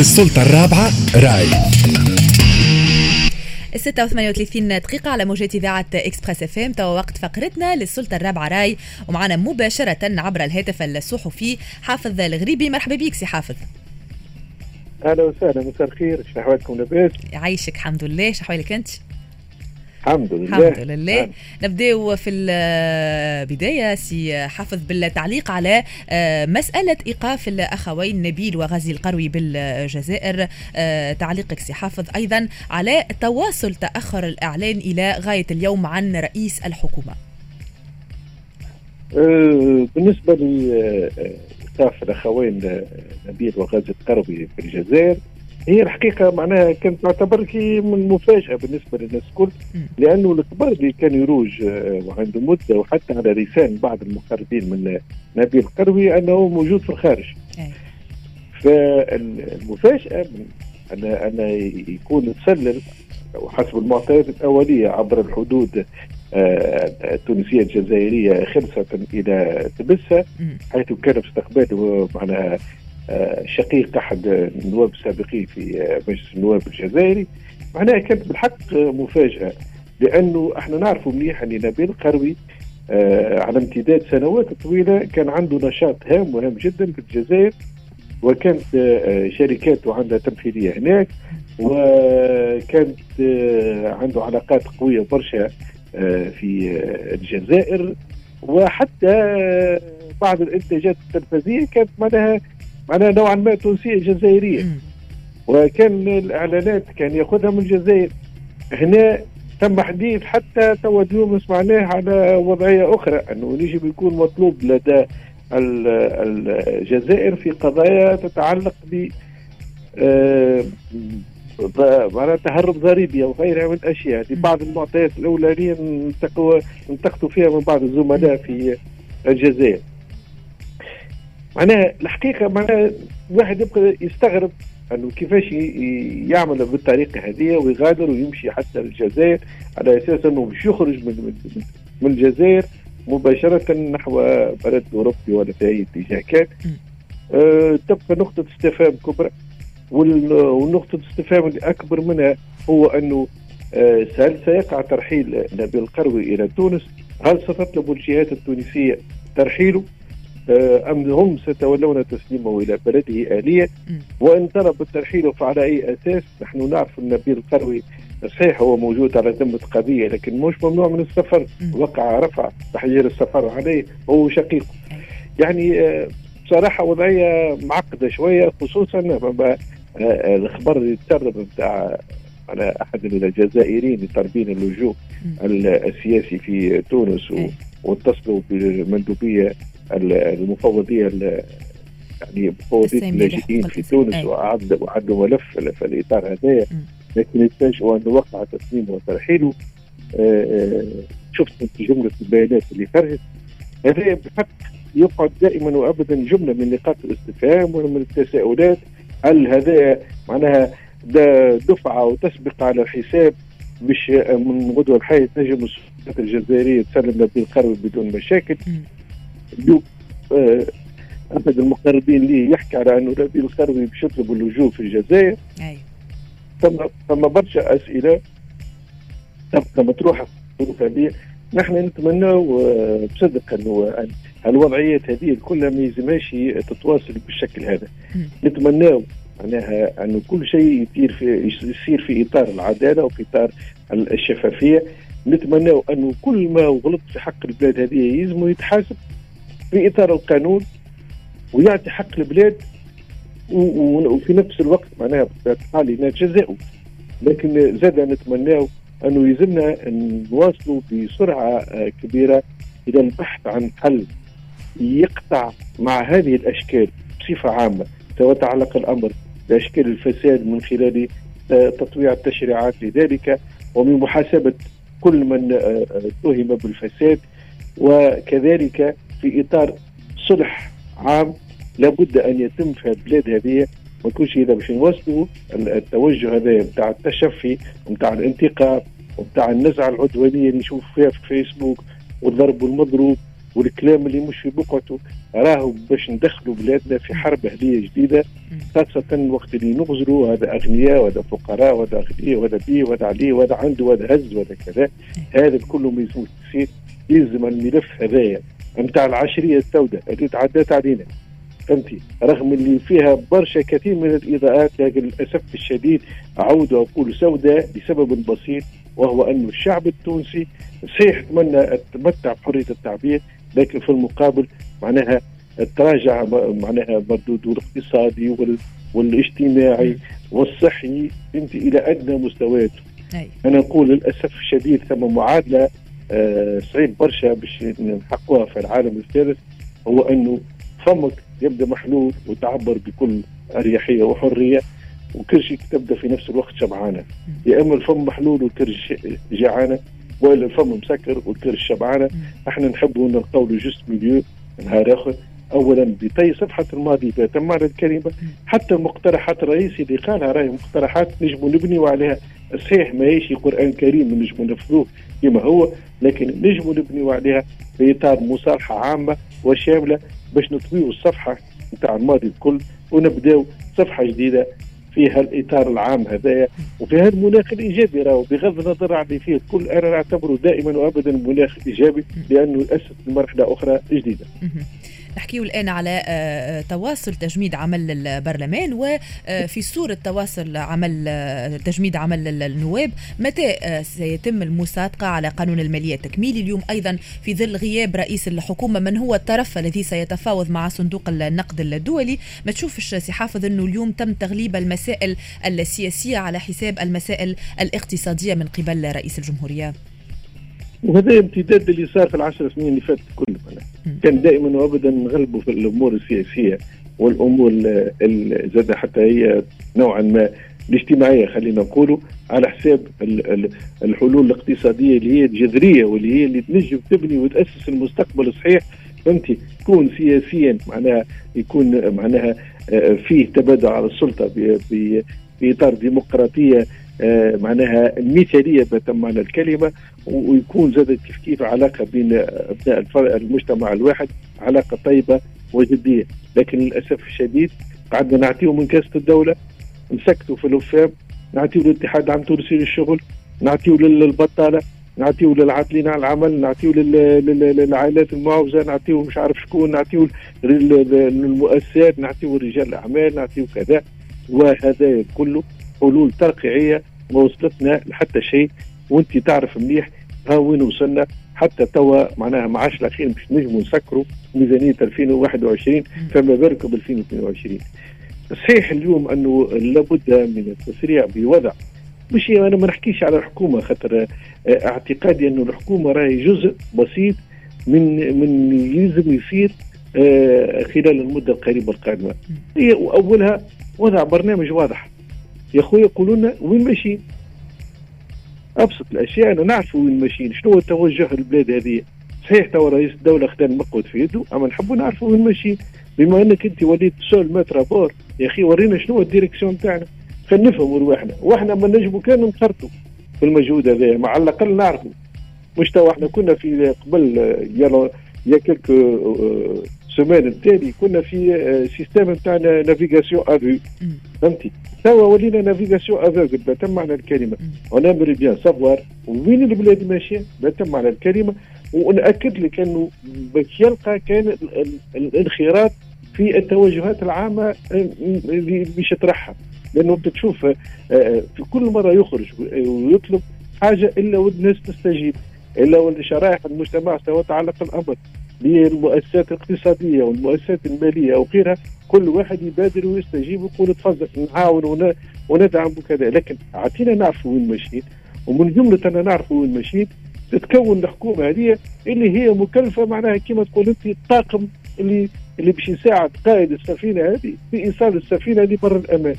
للسلطة الرابعة راي. الستة وثمانية وثلاثين دقيقة على موجات إذاعة إكسبريس إف إم. توا وقت فقرتنا للسلطة الرابعة راي. ومعنا مباشرة عبر الهاتف الصحفي حافظ الغريبي. مرحبا بك سي حافظ. أهلا وسهلا مساء الخير. شو أحوالكم لاباس؟ يعيشك الحمد لله. شو أحوالك أنت؟ الحمد لله. الحمد لله. نبداو في البداية سي حافظ بالتعليق على آه، مسألة إيقاف الأخوين نبيل وغازي القروي بالجزائر. آه، تعليقك سي حافظ أيضا على تواصل تأخر الإعلان إلى غاية اليوم عن رئيس الحكومة. آه، بالنسبة لايقاف الأخوين نبيل وغازي القروي في الجزائر هي الحقيقة معناها كانت تعتبر كي من مفاجأة بالنسبة للناس الكل لأنه الخبر اللي كان يروج آه، وعنده مدة وحتى على لسان بعض المقربين من نبيل القروي أنه موجود في الخارج. فالمفاجأة ان أن يكون تسلل وحسب المعطيات الأولية عبر الحدود آه، التونسية الجزائرية خلصه إلى تبسة حيث كان في استقباله معناها شقيق أحد النواب السابقين في مجلس النواب الجزائري. معناها كانت بالحق مفاجأة لأنه إحنا نعرف مليح أن نبيل قروي آه، على امتداد سنوات طويلة كان عنده نشاط هام وهام جدا في الجزائر وكانت آه، شركاته عندها تمثيلية هناك وكانت آه، عنده علاقات قوية برشا في الجزائر وحتى بعض الإنتاجات التلفزيونية كانت معناها معناها نوعا ما تونسية جزائرية. وكان الإعلانات كان يأخذها من الجزائر. هنا تم حديث حتى توا اليوم سمعناه على وضعية أخرى أنه يجب يكون مطلوب لدى الجزائر في قضايا تتعلق ب آه، معناها تهرب ضريبي أو غيرها من الاشياء هذه بعض المعطيات الأولانية انتقدوا فيها من بعض الزملاء في الجزائر. معناها الحقيقة معناها الواحد يبقى يستغرب أنه كيفاش يعمل بالطريقة هذه ويغادر ويمشي حتى للجزائر على أساس أنه مش يخرج من من, من الجزائر مباشرة نحو بلد أوروبي ولا في أي اتجاه كان أه تبقى نقطة استفهام كبرى والنقطة الاستفهام الاكبر منها هو أنه أه هل سيقع ترحيل نبيل القروي إلى تونس؟ هل ستطلب الجهات التونسية ترحيله؟ آه، أم هم سيتولون تسليمه إلى بلده آليا وإن طلب الترحيل فعلى أي أساس نحن نعرف أن نبيل القروي صحيح هو موجود على ذمة قضية لكن مش ممنوع من السفر. وقع رفع تحجير السفر عليه هو شقيقه يعني آه، بصراحة وضعية معقدة شوية خصوصا آه، الخبر اللي تسرب بتاع على أحد الجزائريين طالبين اللجوء السياسي في تونس واتصلوا بالمندوبية المفوضية يعني مفوضية اللاجئين في تونس وعدوا وعدوا ملف في الإطار هذايا. لكن يتفاجئوا انه وقع تسليمه وترحيله آه، آه، شفت جملة البيانات اللي خرجت هذا بحق يقعد دائما وابدا جملة من نقاط الاستفهام ومن التساؤلات. هل هذا معناها دفعة وتسبق على الحساب مش من غدوة الحي تنجم السلطات الجزائرية تسلم القروي بدون مشاكل؟ اليوم آه، أحد المقربين لي يحكي على أنه نبيل القروي باش يطلب اللجوء في الجزائر. أي. ثم ثم برشا أسئلة تبقى مطروحة. في هذه نحن نتمنى بصدق أنه الوضعيات هذه كلها ما يلزمهاش تتواصل بالشكل هذا. نتمنى معناها أنه كل شيء يصير في يصير في إطار العدالة وفي إطار الشفافية. نتمنى أنه كل ما غلط في حق البلاد هذه يلزمه يتحاسب. في اطار القانون ويعطي حق البلاد وفي نفس الوقت معناها بطبيعه ينجزئوا لكن زاد نتمناه أنه يلزمنا نواصلوا بسرعة آه، كبيرة إلى البحث عن حل يقطع مع هذه الأشكال بصفة عامة. سواء تعلق الأمر بأشكال الفساد من خلال آه، تطويع التشريعات لذلك ومن محاسبة كل من آه، اتهم بالفساد وكذلك في إطار صلح عام لابد أن يتم في البلاد هذه ما يكونش إذا باش نوصلوا التوجه هذا نتاع التشفي نتاع الانتقام ونتاع النزعة العدوانية اللي نشوف فيها في فيسبوك والضرب والمضروب والكلام اللي مش في بقعته. راهو باش ندخلوا بلادنا في حرب أهلية جديدة خاصة وقت اللي نغزروا هذا أغنياء وهذا فقراء وهذا أغنياء وهذا بيه وهذا عليه وهذا عنده وهذا هز وهذا كذا. هذا كله ما تصير يلزم الملف هذايا. نتاع العشرية السوداء اللي تعدات علينا فهمتي؟ رغم اللي فيها برشا كثير من الإضاءات لكن للأسف الشديد أعود وأقول سوداء لسبب بسيط وهو أن الشعب التونسي سيتمنى التمتع بحرية التعبير لكن في المقابل معناها تراجع معناها مردوده الاقتصادي والاجتماعي والصحي انت إلى أدنى مستوياته. أنا نقول للأسف الشديد ثم معادلة صعيب برشا باش نحققوها في العالم الثالث هو إنه فمك يبدأ محلول وتعبر بكل أريحية وحرية وكل شيء تبدأ في نفس الوقت شبعانة. يا إما الفم محلول والكرش جعانة وإلا الفم مسكر والكرش شبعانة. إحنا نحبوا نلقاو له جست ميليو نهار آخر. اولا بطي صفحة الماضي تم على الكلمة حتى المقترحات الرئيسي اللي قالها راهي مقترحات نجموا نبنيوا عليها. صحيح ما هيش قران كريم نجموا نفذوه كما هو لكن نجموا نبنيوا عليها في اطار مصالحة عامة وشاملة باش نطويوا الصفحة نتاع الماضي الكل ونبداو صفحة جديدة في هالإطار العام هذايا وفي هذا المناخ الإيجابي راهو بغض النظر عن فيه الكل أنا نعتبره دائما وابدا مناخ إيجابي لأنه يؤسس لمرحله أخرى جديدة. نحكيه الآن على آه، آه، تواصل تجميد عمل البرلمان وفي صورة تواصل عمل آه، تجميد عمل النواب متى سيتم المصادقة على قانون المالية التكميلي؟ اليوم أيضا في ظل غياب رئيس الحكومة من هو الطرف الذي سيتفاوض مع صندوق النقد الدولي ما تشوفش سي حافظ أنه اليوم تم تغليب المسائل السياسية على حساب المسائل الاقتصادية من قبل رئيس الجمهورية؟ وهذا امتداد اللي صار في العشر سنين اللي فاتت كلها كان دائما وابدا نغلبوا في الأمور السياسية والأمور زاد حتى هي نوعا ما الاجتماعية خلينا نقولوا على حساب الحلول الاقتصادية اللي هي الجذرية واللي هي اللي تنجم تبني وتأسس المستقبل الصحيح. فهمتي تكون سياسيا معناها يكون معناها آه، فيه تبادل على السلطة في اطار ديمقراطية معناها مثاليه بمعنى الكلمة ويكون زاد كيف كيف علاقة بين أبناء المجتمع الواحد علاقة طيبة وجدية. لكن للأسف الشديد قعدنا نعطيهم من كاسة الدولة نسكتوا في الوفاب نعطيو للاتحاد عام تونسي للشغل نعطيو للبطالة نعطيو للعاطلين على العمل نعطيو للعائلات المعوزه نعطيو مش عارف شكون نعطيو للمؤسسات نعطيو رجال الأعمال نعطيو كذا. وهذا كله حلول ترقيعية ما وصلتنا لحتى شيء وانت تعرف مليح ها وين وصلنا. حتى توا معناها ما عادش الاخير باش نجموا نسكروا ميزانية 2021 فما بالك ب 2022 صحيح اليوم أنه لابد من التسريع بوضع. مش أنا ما نحكيش على الحكومة خاطر آه، اعتقادي أنه الحكومة راهي جزء بسيط من من يلزم يصير آه، خلال المدة القريبة القادمة. هي أولها وضع برنامج واضح. يا خويا يقولوا لنا وين ماشيين؟ أبسط الأشياء أنا نعرف وين ماشيين شنو هو توجه البلاد هذه؟ صحيح توا رئيس الدولة خدا المقود في يده أما نحبوا نعرفوا وين ماشيين. بما أنك أنت وليت سول متر يا أخي ورينا شنو هو ال direction تاعنا. خلينا نفهموا رواحنا. وإحنا ما نجموا كان نخرطوا في المجهود هذا مع على الأقل نعرفوا. مش توا إحنا كنا في قبل يا يا quelques semaines التالي كنا في système نتاع navigation à vue فهمتي؟ توا ولينا navigation à l'aveugle بتم معنى الكلمة. on aimerait bien savoir وين البلاد ماشية بتم معنى الكلمة. ونأكد لك إنه باش يلقى كان الانخراط في التوجهات العامة اللي باش يطرحها. لأنه أنت تشوف آه، آه، في كل مرة يخرج ويطلب حاجة إلا والناس تستجيب إلا والشرائح المجتمع سواء تعلق الأمر. للمؤسسات الاقتصادية والمؤسسات المالية أو غيرها كل واحد يبادر ويستجيب ويقول تفضل نعاون وندعم وكذا. لكن اعطينا نعرفوا وين ماشيين ومن جملة أنا نعرفوا وين ماشيين تتكون الحكومة هذه اللي هي مكلفة معناها كما تقول أنت الطاقم اللي اللي باش يساعد قائد السفينة هذه في إيصال السفينة لبر الأمان.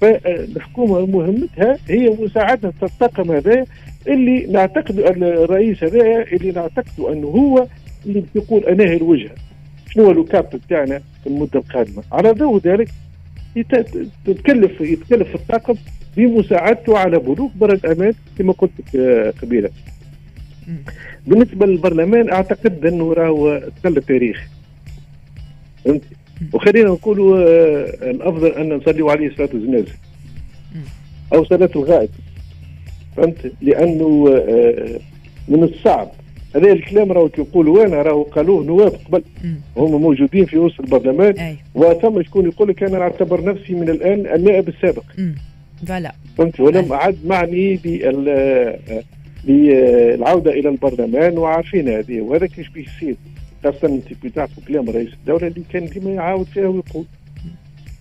فالحكومة مهمتها هي مساعدة الطاقم هذا اللي نعتقد الرئيس هذا اللي نعتقد أنه هو اللي يقول أنا هي الوجهة. شنو هو الكاب بتاعنا في المدة القادمة؟ على ضوء ذلك يتكلف يتكلف الطاقم بمساعدته على بلوغ بر الامان كما قلت قبيلة. بالنسبة للبرلمان أعتقد أنه راهو تقل التاريخ فهمت؟ وخلينا نقولوا آه، الأفضل أن نصلي عليه صلاة الجنازة. أو صلاة الغائب. فهمت؟ لأنه آه، من الصعب. هذا الكلام راهو يقولوا أنا راهو قالوه نواب قبل. هم موجودين في وسط البرلمان. وثم شكون يقول لك أنا أعتبر نفسي من الآن النائب السابق. voilà. فهمت؟ ولم أعد معني بالعوده إلى البرلمان. وعارفين هذه. وهذا كيش بيصير. خاصة انت بتعرفوا كلام رئيس الدولة اللي كان ديما يعاود فيها ويقول.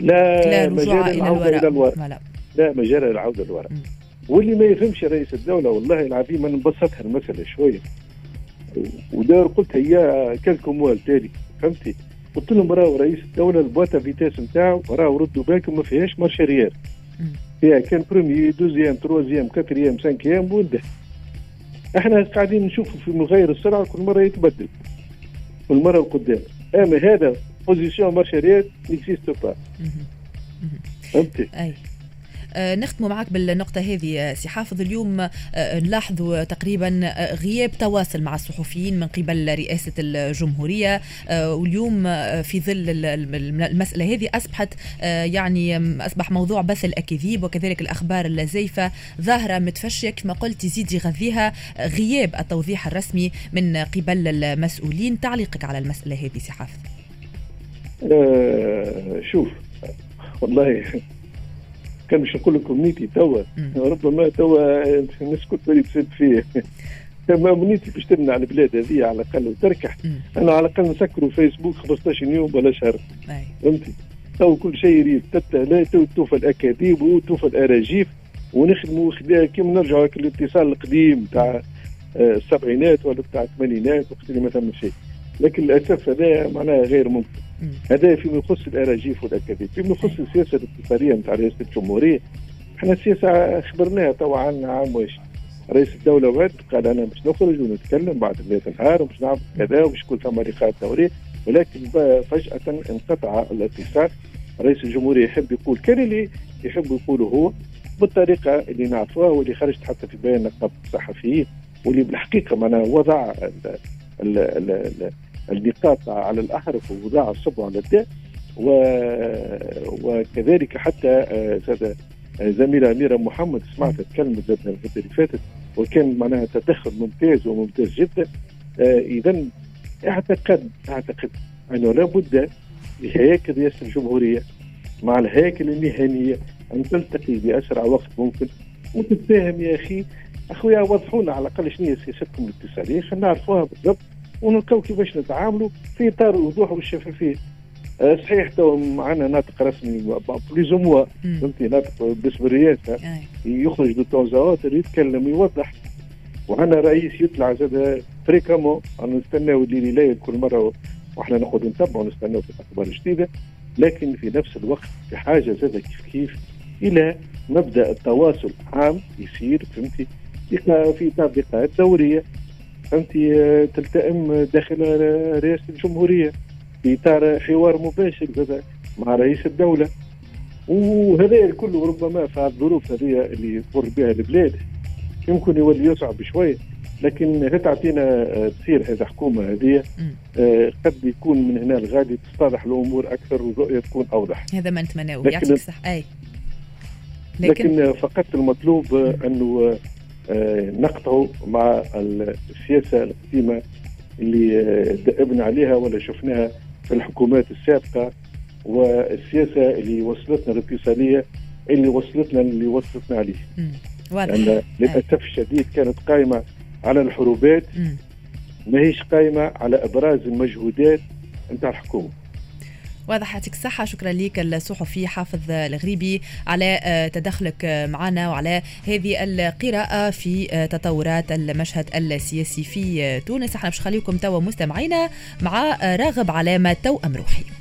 لا, لا مجال العودة إلى الوراء. لا مجال العودة الوراء. واللي ما يفهمش رئيس الدولة والله العظيم أنا نبسطها المساله شوية. ودار قلت هي quelques mois التالي فهمتي؟ قلت لهم راهو رئيس الدولة ال boîte à vitesses نتاعو راهو ردوا بالكم ما فيهاش marche arrière فيها كان première deuxième troisième quatrième cinquième وانده إحنا قاعدين نشوفوا في مغير السرعة كل مرة يتبدل. كل مرة القدام أما هذا position marche arrière n'existe pas فهمتي؟ نختم معك بالنقطة هذه آه، سي حافظ. اليوم آه، نلاحظوا تقريبا غياب تواصل مع الصحفيين من قبل رئاسة الجمهورية واليوم في ظل المسألة هذه أصبحت يعني أصبح موضوع بث الأكاذيب وكذلك الأخبار الزيفة ظاهرة متفشية كما قلت يزيد يغذيها غياب التوضيح الرسمي من قبل المسؤولين. تعليقك على المسألة هذه سي حافظ. أه شوف والله كان مش نقول لكم نيتي توا. ربما توا كل بالي تسد فيه. ما منيتي باش تمنع البلاد هذه على الأقل وتركح. أنا على الأقل نسكروا فيسبوك 15 يوم ولا شهر. فهمتي؟ تو كل شيء يريد. لا تو توفى الأكاذيب وتوفى الأراجيف ونخدموا كيما نرجعوا الاتصال القديم تاع آه، السبعينات ولا تاع الثمانينات وقت اللي ما ثم شيء. لكن للأسف هذا معناها غير ممكن. هذا فيما يخص الأراجيف والأكاذيب فيما يخص السياسة الاقتصاديه نتاع رئاسه الجمهورية. إحنا السياسة خبرناها تو عن عام واش؟ رئيس الدولة وعد قال أنا باش نخرج ونتكلم بعد ثلاث نهار وباش نعمل كذا وباش يكون ثم لقاء دوري ولكن فجأة انقطع الاتصال رئيس الجمهورية يحب يقول كان اللي يحب يقوله هو بالطريقة اللي نعرفوها واللي خرجت حتى في بيان نقابه الصحفيين واللي بالحقيقة معناها وضع ال ال ال النقاط على الاحرف ووضع الصبع على الداء وكذلك حتى آه، زميلة أميرة محمد سمعت تكلمت الفترة اللي فاتت وكان معناها تدخل ممتاز وممتاز جدا. آه، إذا أعتقد أعتقد أنه لابد لهياكل رئاسة الجمهورية مع الهياكل المهنية أن تلتقي بأسرع وقت ممكن. وتتفاهم يا أخي. أخويا وضحوا لنا على الأقل شنو هي سياستكم الاتصالية خلينا نعرفوها بالضبط. ونلقاو كيفاش نتعاملوا في اطار الوضوح والشفافية. آه، صحيح تو معنا ناطق رسمي plus ou moins فهمتي ناطق باسم الرئاسه يخرج دو تون يتكلم ويوضح وعندنا رئيس يطلع زاد fréquemment نستناو الليل ليل كل مرة وإحنا نقعد نتبعوا نستناو في الأخبار الجديدة. لكن في نفس الوقت في حاجة زاد كيف كيف إلى مبدأ التواصل عام يصير فهمتي؟ في اطار لقاءات دورية أنت تلتئم داخل رئاسة الجمهورية في إطار حوار مباشر مع رئيس الدولة. وهذا الكل ربما في الظروف هذه اللي تمر بها البلاد. يمكن يولي يصعب شوية لكن تعطينا تصير هذه حكومه هذه آه، قد يكون من هنا لغادي تتضح الأمور أكثر والرؤيه تكون أوضح. هذا ما نتمناه. يعطيك الصحة. أي. لكن, لكن فقط المطلوب أنه نقطعوا مع السياسة القديمة اللي آه، دأبنا عليها ولا شفناها في الحكومات السابقة والسياسة اللي وصلتنا الاتصاليه اللي وصلتنا اللي وصلتنا عليه. لأن للأسف الشديد كانت قائمة على الحروبات ما هيش قائمة على أبراز المجهودات نتاع الحكومة. واضح يعطيك الصحة شكرا لك الصحفي حافظ الغريبي على آه، تدخلك معنا وعلى هذه القراءة في آه، تطورات المشهد السياسي في تونس. إحنا باش نخليكم توا مستمعينا مع آه، راغب علامة توأم روحي.